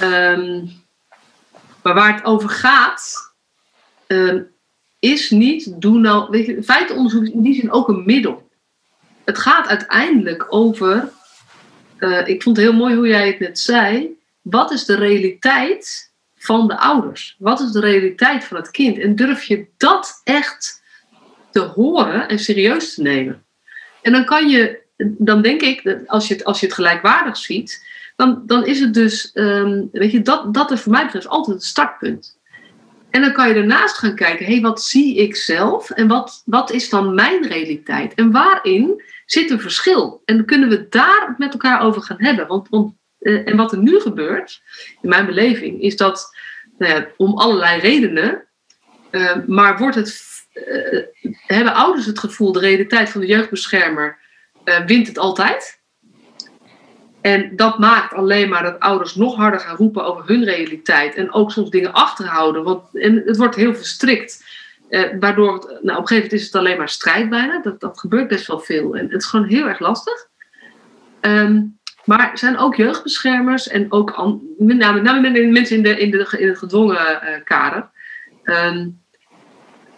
Um, maar waar het over gaat, uh, is niet, doe nou, weet je, feitenonderzoek is in die zin ook een middel. Het gaat uiteindelijk over uh, ik vond het heel mooi hoe jij het net zei. Wat is de realiteit van de ouders? Wat is de realiteit van het kind? En durf je dat echt te horen en serieus te nemen? En dan kan je, dan denk ik, als je het, als je het gelijkwaardig ziet, dan, dan is het dus, um, weet je, dat, dat is voor mij altijd het startpunt. En dan kan je ernaast gaan kijken, hé, hey, wat zie ik zelf en wat, wat is dan mijn realiteit? En waarin zit een verschil. En kunnen we daar met elkaar over gaan hebben. Want, want uh, en wat er nu gebeurt, in mijn beleving, is dat nou ja, om allerlei redenen, uh, maar wordt het, uh, hebben ouders het gevoel, de realiteit van de jeugdbeschermer wint het altijd. En dat maakt alleen maar dat ouders nog harder gaan roepen over hun realiteit. En ook soms dingen achterhouden. Want en het wordt heel verstrikt. Uh, waardoor het, nou, op een gegeven moment is het alleen maar strijd bijna. Dat, dat gebeurt best wel veel. En het is gewoon heel erg lastig. Um, maar er zijn ook jeugdbeschermers en ook met name, mensen in, de, in, de, in het gedwongen uh, kader. Um,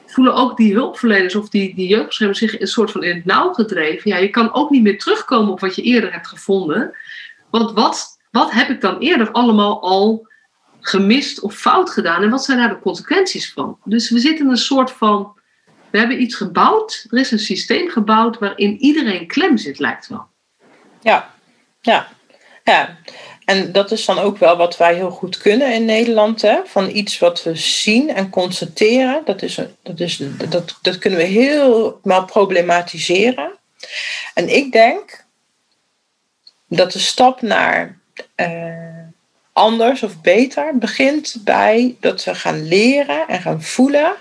voelen ook die hulpverleners of die, die jeugdbeschermers zich een soort van in het nauw gedreven. Ja, je kan ook niet meer terugkomen op wat je eerder hebt gevonden. Want wat, wat heb ik dan eerder allemaal al gemist of fout gedaan? En wat zijn daar de consequenties van? Dus we zitten in een soort van. We hebben iets gebouwd, er is een systeem gebouwd waarin iedereen klem zit, lijkt wel. Ja, ja, ja. En dat is dan ook wel wat wij heel goed kunnen in Nederland. Hè? Van iets wat we zien en constateren. Dat, is, dat, is, dat, dat kunnen we helemaal problematiseren. En ik denk dat de stap naar uh, anders of beter begint bij dat we gaan leren en gaan voelen.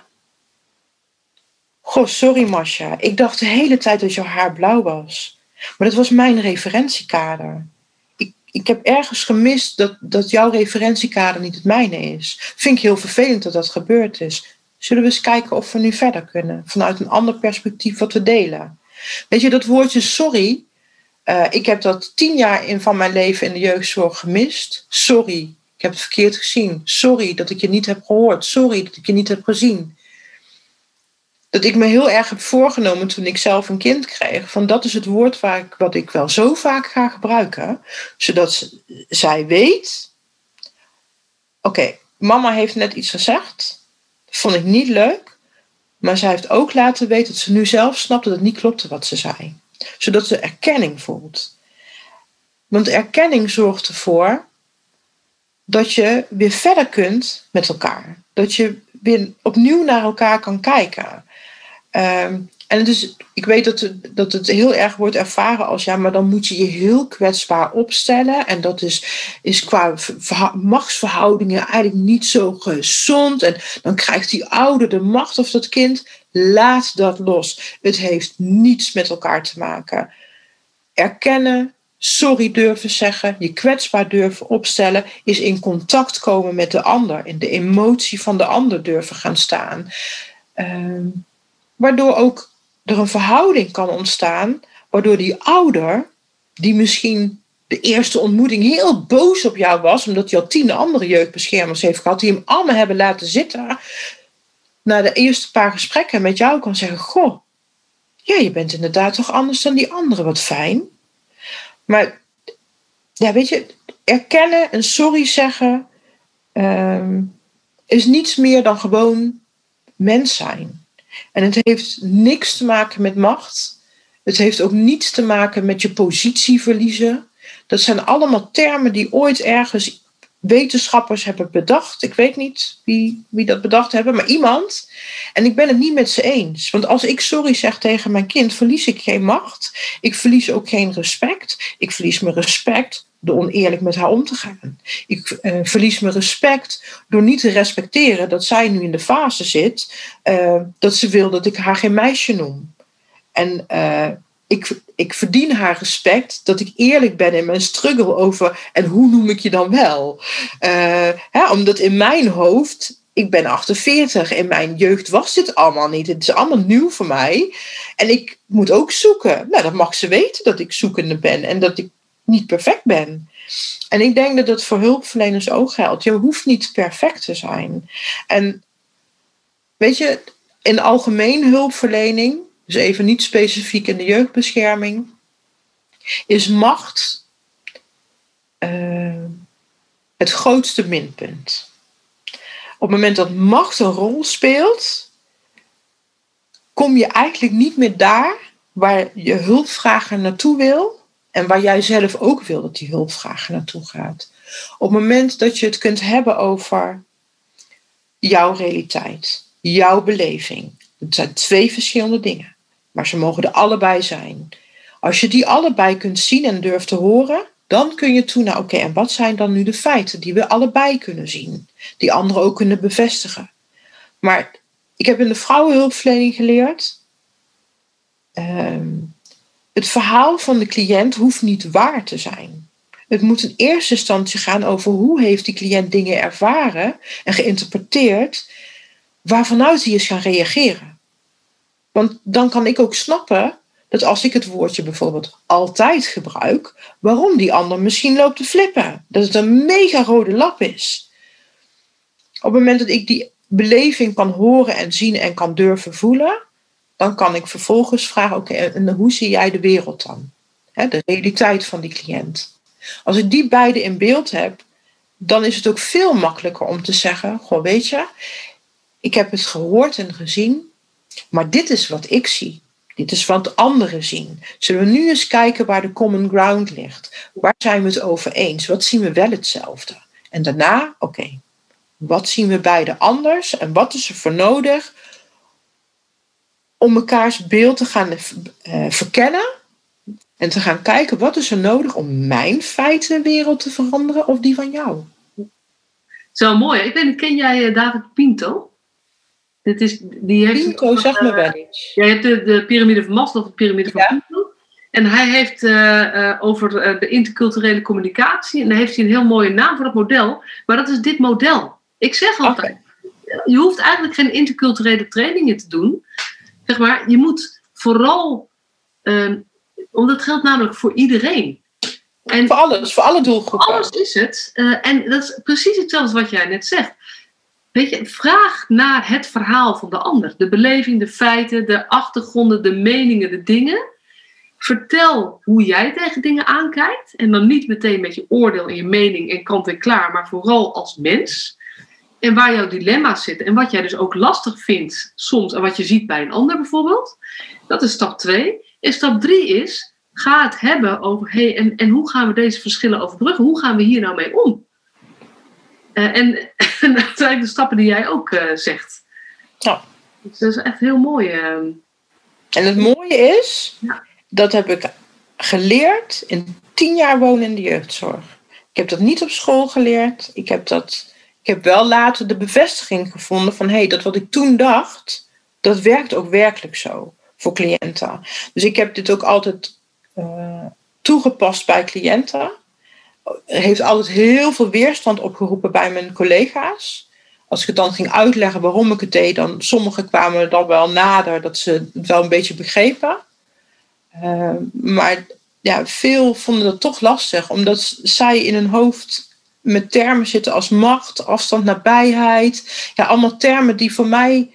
Goh, sorry Masha, ik dacht de hele tijd dat jouw haar blauw was. Maar dat was mijn referentiekader. Ik, ik heb ergens gemist dat, dat jouw referentiekader niet het mijne is. Vind ik heel vervelend dat dat gebeurd is. Zullen we eens kijken of we nu verder kunnen? Vanuit een ander perspectief wat we delen. Weet je, dat woordje sorry, uh, ik heb dat tien jaar in van mijn leven in de jeugdzorg gemist. Sorry, ik heb het verkeerd gezien. Sorry dat ik je niet heb gehoord. Sorry dat ik je niet heb gezien. Dat ik me heel erg heb voorgenomen toen ik zelf een kind kreeg. Van dat is het woord waar ik, wat ik wel zo vaak ga gebruiken. Zodat zij weet. Oké, mama heeft net iets gezegd. Dat vond ik niet leuk. Maar zij heeft ook laten weten dat ze nu zelf snapt dat het niet klopte wat ze zei zodat ze erkenning voelt. Want erkenning zorgt ervoor dat je weer verder kunt met elkaar. Dat je weer opnieuw naar elkaar kan kijken. Ehm, en dus, ik weet dat het, dat het heel erg wordt ervaren als ja, maar dan moet je je heel kwetsbaar opstellen. En dat is, is qua machtsverhoudingen eigenlijk niet zo gezond. En dan krijgt die ouder de macht of dat kind. Laat dat los. Het heeft niets met elkaar te maken. Erkennen, sorry durven zeggen, je kwetsbaar durven opstellen, is in contact komen met de ander, in de emotie van de ander durven gaan staan. Ehm, waardoor ook er een verhouding kan ontstaan, waardoor die ouder, die misschien de eerste ontmoeting heel boos op jou was, omdat hij al tien andere jeugdbeschermers heeft gehad, die hem allemaal hebben laten zitten, na de eerste paar gesprekken met jou kan zeggen: Goh, ja, je bent inderdaad toch anders dan die andere, wat fijn. Maar ja, weet je, erkennen en sorry zeggen ehm, is niets meer dan gewoon mens zijn. En het heeft niks te maken met macht. Het heeft ook niets te maken met je positie verliezen. Dat zijn allemaal termen die ooit ergens wetenschappers hebben bedacht. Ik weet niet wie, wie dat bedacht hebben, maar iemand. En ik ben het niet met ze eens. Want als ik sorry zeg tegen mijn kind, verlies ik geen macht. Ik verlies ook geen respect. Ik verlies mijn respect door oneerlijk met haar om te gaan. Ik uh, verlies mijn respect door niet te respecteren dat zij nu in de fase zit uh, dat ze wil dat ik haar geen meisje noem. En uh, ik, ik verdien haar respect dat ik eerlijk ben in mijn struggle over en hoe noem ik je dan wel. Hè, omdat in mijn hoofd, ik ben 48, in mijn jeugd was dit allemaal niet. Het is allemaal nieuw voor mij. En ik moet ook zoeken. Nou, dat mag ze weten dat ik zoekende ben en dat ik niet perfect ben. En ik denk dat dat voor hulpverleners ook geldt. Je hoeft niet perfect te zijn. En weet je, in algemeen hulpverlening dus even niet specifiek in de jeugdbescherming, is macht uh, het grootste minpunt. Op het moment dat macht een rol speelt, kom je eigenlijk niet meer daar waar je hulpvrager naartoe wil en waar jij zelf ook wil dat die hulpvrager naartoe gaat. Op het moment dat je het kunt hebben over jouw realiteit, jouw beleving. Het zijn twee verschillende dingen. Maar ze mogen er allebei zijn. Als je die allebei kunt zien en durft te horen, dan kun je toe naar, oké, en wat zijn dan nu de feiten die we allebei kunnen zien? Die anderen ook kunnen bevestigen. Maar ik heb in de vrouwenhulpverlening geleerd, ehm, het verhaal van de cliënt hoeft niet waar te zijn. Het moet in eerste instantie gaan over hoe heeft die cliënt dingen ervaren en geïnterpreteerd waarvanuit hij is gaan reageren. Want dan kan ik ook snappen dat als ik het woordje bijvoorbeeld altijd gebruik, waarom die ander misschien loopt te flippen. Dat het een mega rode lap is. Op het moment dat ik die beleving kan horen en zien en kan durven voelen, dan kan ik vervolgens vragen: oké, en hoe zie jij de wereld dan? de realiteit van die cliënt. Als ik die beide in beeld heb, dan is het ook veel makkelijker om te zeggen: Goh, weet je, ik heb het gehoord en gezien. Maar dit is wat ik zie. Dit is wat anderen zien. Zullen we nu eens kijken waar de common ground ligt? Waar zijn we het over eens? Wat zien we wel hetzelfde? En daarna, oké, wat zien we bij de anders en wat is er voor nodig om mekaars beeld te gaan uh, verkennen en te gaan kijken wat is er nodig om mijn feitenwereld te veranderen of die van jou? Zo mooi. Ik weet ken jij uh, David Pinto? Dit is, die heeft Pinto, zeg me wel iets. Jij hebt de, de piramide van Maslow of de piramide van Pinto. En hij heeft uh, over de interculturele communicatie. En daar heeft hij een heel mooie naam voor dat model. Maar dat is dit model. Ik zeg altijd, je hoeft eigenlijk geen interculturele trainingen te doen. Zeg maar, je moet vooral, uh, omdat het geldt namelijk voor iedereen. En voor alles, voor alle doelgroepen. Alles is het. Uh, en dat is precies hetzelfde wat jij net zegt. Weet je, vraag naar het verhaal van de ander. De beleving, de feiten, de achtergronden, de meningen, de dingen. Vertel hoe jij tegen dingen aankijkt. En dan niet meteen met je oordeel en je mening en kant en klaar, maar vooral als mens. En waar jouw dilemma's zitten. En wat jij dus ook lastig vindt soms. En wat je ziet bij een ander bijvoorbeeld. Dat is stap 2. En stap 3 is, ga het hebben over, hey, en, en hoe gaan we deze verschillen overbruggen? Hoe gaan we hier nou mee om? Uh, en, en, dat zijn de stappen die jij ook uh, zegt. Ja. Dus dat is echt heel mooi. Uh. En het mooie is, ja. dat heb ik geleerd in tien jaar wonen in de jeugdzorg. Ik heb dat niet op school geleerd. Ik heb dat ik heb wel later de bevestiging gevonden van hé, hey, dat wat ik toen dacht, dat werkt ook werkelijk zo voor cliënten. Dus ik heb dit ook altijd uh, toegepast bij cliënten. Heeft altijd heel veel weerstand opgeroepen bij mijn collega's. Als ik het dan ging uitleggen waarom ik het deed, dan sommigen kwamen dan wel nader dat ze het wel een beetje begrepen. Uh, maar ja, veel vonden dat toch lastig, omdat zij in hun hoofd met termen zitten als macht, afstand, nabijheid. Ja, allemaal termen die voor mij,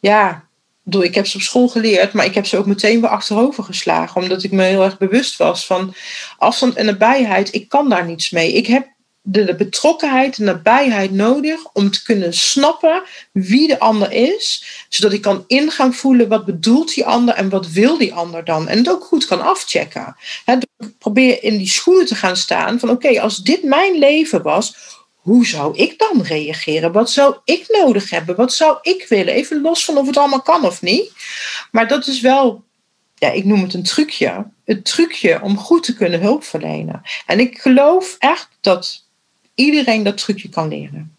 ja, ik heb ze op school geleerd, maar ik heb ze ook meteen weer achterover geslagen, omdat ik me heel erg bewust was van afstand en nabijheid. Ik kan daar niets mee. Ik heb de, betrokkenheid en nabijheid nodig om te kunnen snappen wie de ander is, zodat ik kan ingaan voelen wat bedoelt die ander en wat wil die ander dan. En het ook goed kan afchecken. He, probeer in die schoenen te gaan staan van oké, als dit mijn leven was, hoe zou ik dan reageren? Wat zou ik nodig hebben? Wat zou ik willen? Even los van of het allemaal kan of niet. Maar dat is wel, ja, ik noem het een trucje. Het trucje om goed te kunnen hulp verlenen. En ik geloof echt dat iedereen dat trucje kan leren.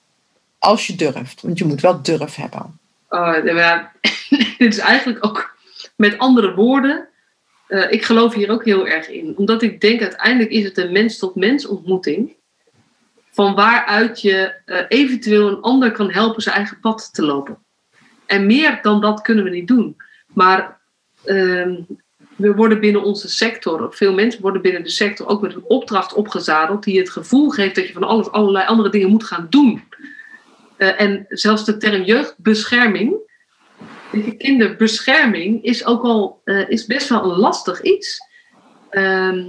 Als je durft, want je moet wel durf hebben. Uh, dit is eigenlijk ook met andere woorden. Uh, ik geloof hier ook heel erg in. Omdat ik denk uiteindelijk is het een mens-tot-mens ontmoeting. Van waaruit je uh, eventueel een ander kan helpen zijn eigen pad te lopen. En meer dan dat kunnen we niet doen. Maar ehm, we worden binnen onze sector, veel mensen worden binnen de sector ook met een opdracht opgezadeld die het gevoel geeft dat je van alles, allerlei andere dingen moet gaan doen. Uh, en zelfs de term jeugdbescherming, kinderbescherming, is ook al uh, is best wel een lastig iets. Uh,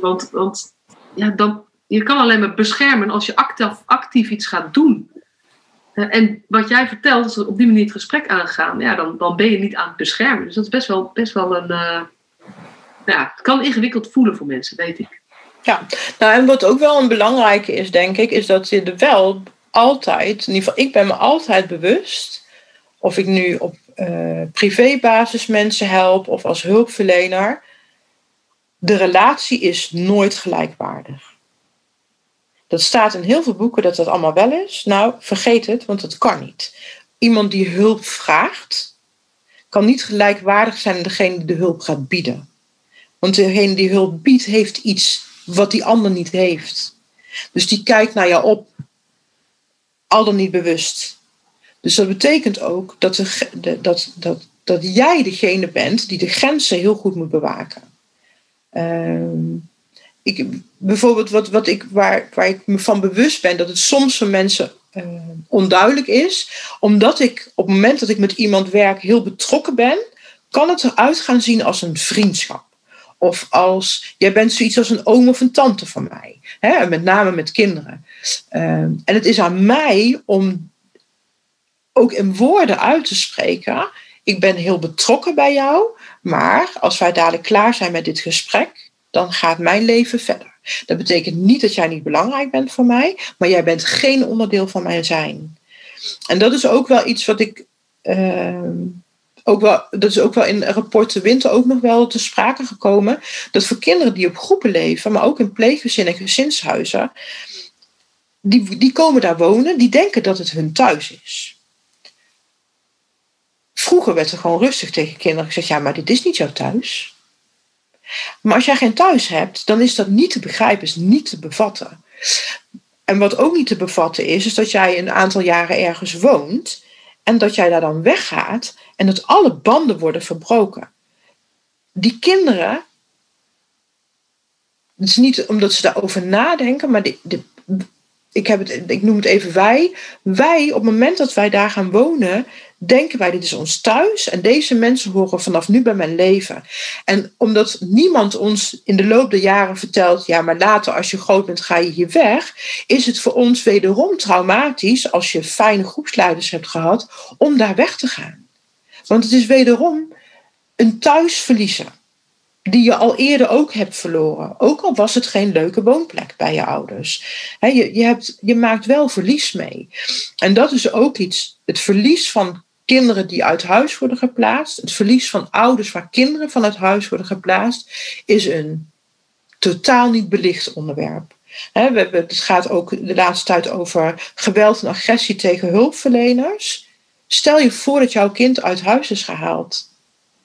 want want ja, dan, je kan alleen maar beschermen als je actief, actief iets gaat doen. Uh, en wat jij vertelt, als we op die manier het gesprek aangaan, ja, dan, dan ben je niet aan het beschermen. Dus dat is best wel, best wel een ja, het kan ingewikkeld voelen voor mensen, weet ik. Ja, nou en wat ook wel een belangrijke is, denk ik, is dat je er wel altijd, in ieder geval ik ben me altijd bewust, of ik nu op uh, privébasis mensen help of als hulpverlener, de relatie is nooit gelijkwaardig. Dat staat in heel veel boeken dat dat allemaal wel is. Nou, vergeet het, want dat kan niet. Iemand die hulp vraagt, kan niet gelijkwaardig zijn aan degene die de hulp gaat bieden. Want degene die hulp biedt, heeft iets wat die ander niet heeft. Dus die kijkt naar jou op, al dan niet bewust. Dus dat betekent ook dat, de, dat, dat, dat jij degene bent die de grenzen heel goed moet bewaken. Uh, ik, bijvoorbeeld wat, wat ik, waar, waar ik me van bewust ben, dat het soms voor mensen uh, onduidelijk is, omdat ik op het moment dat ik met iemand werk heel betrokken ben, kan het eruit gaan zien als een vriendschap. Of als, jij bent zoiets als een oom of een tante van mij. Hè? Met name met kinderen. Ehm, en het is aan mij om ook in woorden uit te spreken. Ik ben heel betrokken bij jou, Maar als wij dadelijk klaar zijn met dit gesprek, dan gaat mijn leven verder. Dat betekent niet dat jij niet belangrijk bent voor mij, maar jij bent geen onderdeel van mijn zijn. En dat is ook wel iets wat ik. Ehm, ook wel, dat is ook wel in rapport de winter ook nog wel te sprake gekomen. Dat voor kinderen die op groepen leven, maar ook in pleeggezinnen en gezinshuizen, die, die komen daar wonen, die denken dat het hun thuis is. Vroeger werd er gewoon rustig tegen kinderen gezegd: ja, maar dit is niet jouw thuis. Maar als jij geen thuis hebt, dan is dat niet te begrijpen, is niet te bevatten. En wat ook niet te bevatten is, is dat jij een aantal jaren ergens woont en dat jij daar dan weggaat en dat alle banden worden verbroken. Die kinderen, het is niet omdat ze daarover nadenken, maar de, de, ik, heb het, ik noem het even wij. Wij, op het moment dat wij daar gaan wonen, denken wij, dit is ons thuis en deze mensen horen vanaf nu bij mijn leven. En omdat niemand ons in de loop der jaren vertelt, ja, maar later als je groot bent ga je hier weg, is het voor ons wederom traumatisch als je fijne groepsleiders hebt gehad om daar weg te gaan. Want het is wederom een thuis verliezen die je al eerder ook hebt verloren. Ook al was het geen leuke woonplek bij je ouders. je, je, hebt, je maakt wel verlies mee. En dat is ook iets, het verlies van kinderen die uit huis worden geplaatst, het verlies van ouders waar kinderen van huis worden geplaatst, is een totaal niet belicht onderwerp. het gaat ook de laatste tijd over geweld en agressie tegen hulpverleners. Stel je voor dat jouw kind uit huis is gehaald.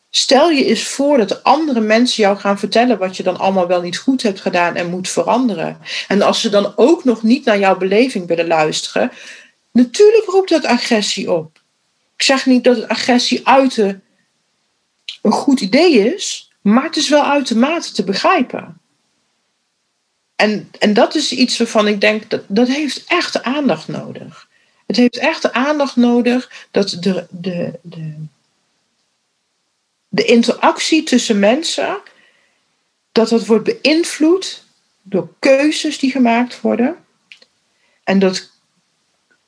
Stel je eens voor dat andere mensen jou gaan vertellen wat je dan allemaal wel niet goed hebt gedaan en moet veranderen. En als ze dan ook nog niet naar jouw beleving willen luisteren, natuurlijk roept dat agressie op. Ik zeg niet dat agressie uiten een goed idee is, maar het is wel uitermate te begrijpen. En, en dat is iets waarvan ik denk dat dat heeft echt aandacht nodig. Het heeft echt aandacht nodig dat de, de, de, de interactie tussen mensen, dat dat wordt beïnvloed door keuzes die gemaakt worden. En dat,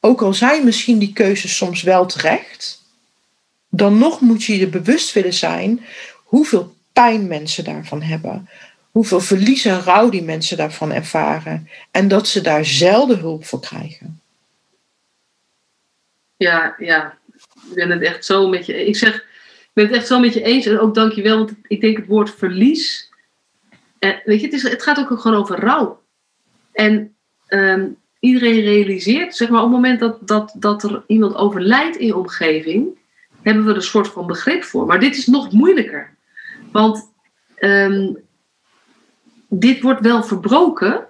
ook al zijn misschien die keuzes soms wel terecht, dan nog moet je je bewust willen zijn hoeveel pijn mensen daarvan hebben. Hoeveel verlies en rouw die mensen daarvan ervaren. En dat ze daar zelden hulp voor krijgen. Ja, ja. Ik ben het echt zo met je. Ik zeg, ben het echt zo met je eens. En ook dankjewel, want ik denk het woord verlies. Eh, weet je, het, is, het gaat ook gewoon over rouw. En ehm, iedereen realiseert, zeg maar, op het moment dat, dat, dat er iemand overlijdt in je omgeving, hebben we er een soort van begrip voor. Maar dit is nog moeilijker. Want ehm, dit wordt wel verbroken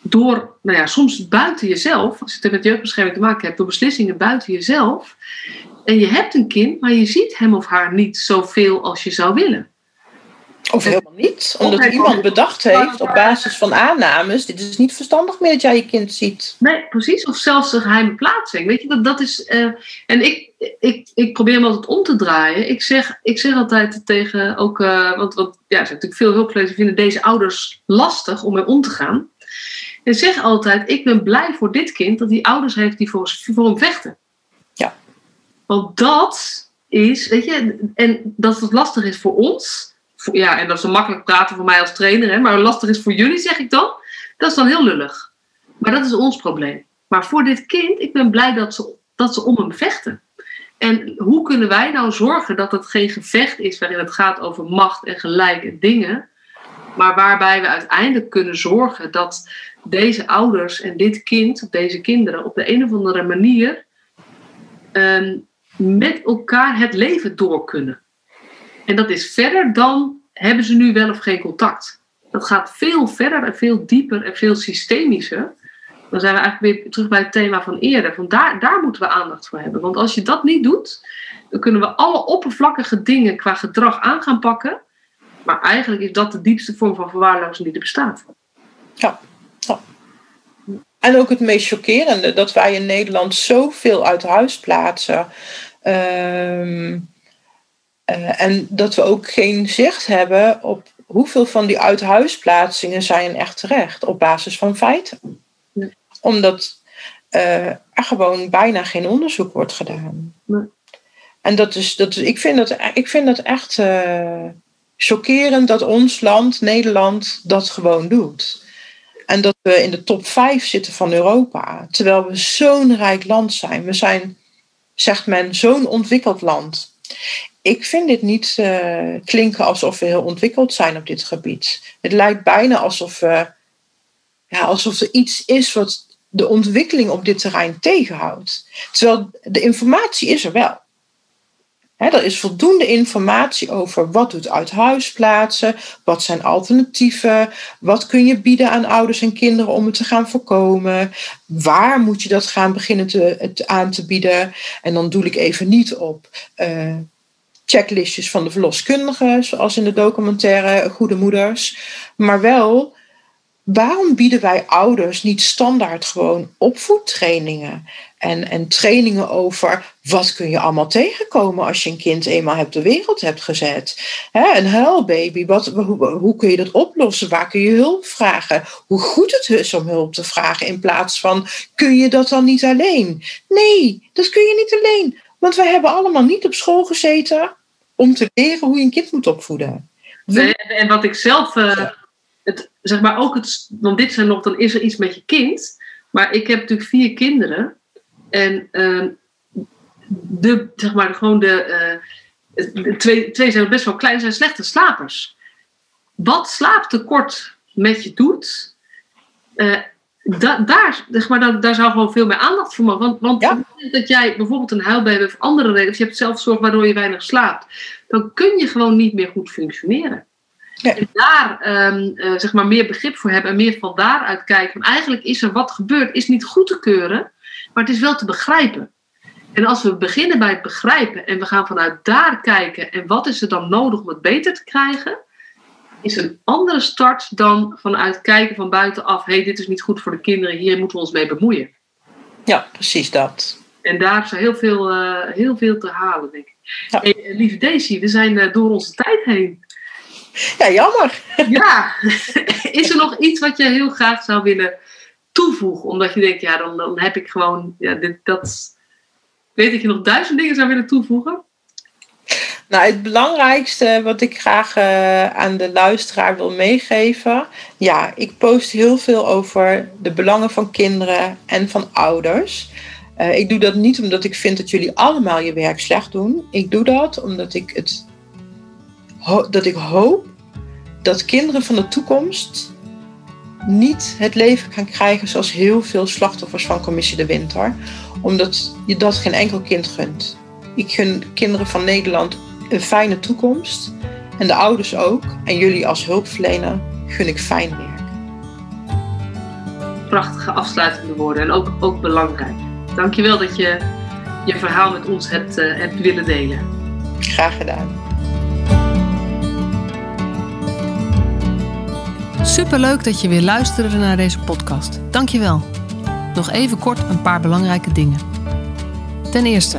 door, nou ja, soms buiten jezelf, als je het met jeugdbescherming te maken hebt, door beslissingen buiten jezelf. En je hebt een kind, maar je ziet hem of haar niet zoveel als je zou willen. Of helemaal niet, omdat iemand bedacht heeft op basis van aannames: dit is niet verstandig meer dat jij je kind ziet. Nee, precies. Of zelfs een geheime plaatsing. Weet je, dat, dat is. Uh, en ik, ik, ik probeer hem altijd om te draaien. Ik zeg, ik zeg altijd tegen ook. Uh, want, want ja, er zijn natuurlijk veel hulpverleners die vinden deze ouders lastig om mee om te gaan. En zeg altijd: ik ben blij voor dit kind dat hij ouders heeft die voor, voor hem vechten. Want dat is, weet je, en dat het lastig is voor ons. Ja, en dat is makkelijk praten voor mij als trainer, hè, maar lastig is voor jullie, zeg ik dan. Dat is dan heel lullig. Maar dat is ons probleem. Maar voor dit kind, ik ben blij dat ze, dat ze om hem vechten. En hoe kunnen wij nou zorgen dat het geen gevecht is waarin het gaat over macht en gelijke dingen, maar waarbij we uiteindelijk kunnen zorgen dat deze ouders en dit kind, deze kinderen, op de een of andere manier ehm, met elkaar het leven door kunnen. En dat is verder dan hebben ze nu wel of geen contact. Dat gaat veel verder en veel dieper en veel systemischer. Dan zijn we eigenlijk weer terug bij het thema van eerder. Van daar, daar moeten we aandacht voor hebben. Want als je dat niet doet, dan kunnen we alle oppervlakkige dingen qua gedrag aan gaan pakken. Maar eigenlijk is dat de diepste vorm van verwaarlozing die er bestaat. Ja. En ook het meest chockerende, dat wij in Nederland zoveel uit huis plaatsen. Ehm, eh, en dat we ook geen zicht hebben op hoeveel van die uithuisplaatsingen zijn echt terecht op basis van feiten. Omdat uh, er gewoon bijna geen onderzoek wordt gedaan. En dat is, dat is, ik, vind dat, ik vind dat echt uh, chockerend dat ons land, Nederland, dat gewoon doet. En dat we in de top 5 zitten van Europa. Terwijl we zo'n rijk land zijn. We zijn, zegt men, zo'n ontwikkeld land. Ik vind dit niet uh, klinken alsof we heel ontwikkeld zijn op dit gebied. Het lijkt bijna alsof, ja, alsof er iets is wat de ontwikkeling op dit terrein tegenhoudt. Terwijl de informatie is er wel. He, er is voldoende informatie over wat doet uit huis plaatsen, wat zijn alternatieven, wat kun je bieden aan ouders en kinderen om het te gaan voorkomen, waar moet je dat gaan beginnen te, het aan te bieden. En dan doe ik even niet op uh, checklistjes van de verloskundigen, zoals in de documentaire Goede Moeders, maar wel waarom bieden wij ouders niet standaard gewoon opvoedtrainingen? En, en trainingen over wat kun je allemaal tegenkomen als je een kind eenmaal hebt de wereld hebt gezet. He, een huilbaby, wat, hoe, hoe, kun je dat oplossen? Waar kun je hulp vragen? Hoe goed het is om hulp te vragen in plaats van kun je dat dan niet alleen? Nee, dat kun je niet alleen. Want wij hebben allemaal niet op school gezeten om te leren hoe je een kind moet opvoeden. en wat ik zelf, uh, het, zeg maar ook het, want dit zijn nog, dan is er iets met je kind. Maar ik heb natuurlijk vier kinderen. En uh, de, zeg maar, gewoon de, uh, de twee, twee zijn best wel klein, zijn slechte slapers. Wat slaaptekort met je doet, uh, da, daar, zeg maar, daar, daar zou gewoon veel meer aandacht voor mogen. Want, want ja. dat jij bijvoorbeeld een huilbaby hebt of andere redenen, of je hebt zelfzorg waardoor je weinig slaapt, dan kun je gewoon niet meer goed functioneren. En daar um, uh, zeg maar meer begrip voor hebben en meer van daaruit kijken. Van eigenlijk is er wat gebeurd, is niet goed te keuren, maar het is wel te begrijpen. En als we beginnen bij het begrijpen en we gaan vanuit daar kijken en wat is er dan nodig om het beter te krijgen, is een andere start dan vanuit kijken van buitenaf, hé, hey, dit is niet goed voor de kinderen, hier moeten we ons mee bemoeien. Ja, precies dat. En daar is heel veel, uh, heel veel te halen, denk ik. Ja. Hey, lieve Daisy, we zijn uh, door onze tijd heen. Ja, jammer. Ja, is er nog iets wat je heel graag zou willen toevoegen? Omdat je denkt, ja, dan, dan heb ik gewoon, ja, dit, dat, weet dat je nog duizend dingen zou willen toevoegen? Nou, het belangrijkste wat ik graag uh, aan de luisteraar wil meegeven. Ja, ik post heel veel over de belangen van kinderen en van ouders. Uh, ik doe dat niet omdat ik vind dat jullie allemaal je werk slecht doen. Ik doe dat omdat ik, het, dat ik hoop dat kinderen van de toekomst niet het leven gaan krijgen zoals heel veel slachtoffers van Commissie de Winter. Omdat je dat geen enkel kind gunt. Ik gun kinderen van Nederland een fijne toekomst. En de ouders ook. En jullie als hulpverlener gun ik fijn werk. Prachtige afsluitende woorden en ook, ook belangrijk. Dankjewel dat je je verhaal met ons hebt, uh, hebt willen delen. Graag gedaan. Superleuk dat je weer luisterde naar deze podcast. Dankjewel. Nog even kort een paar belangrijke dingen. Ten eerste,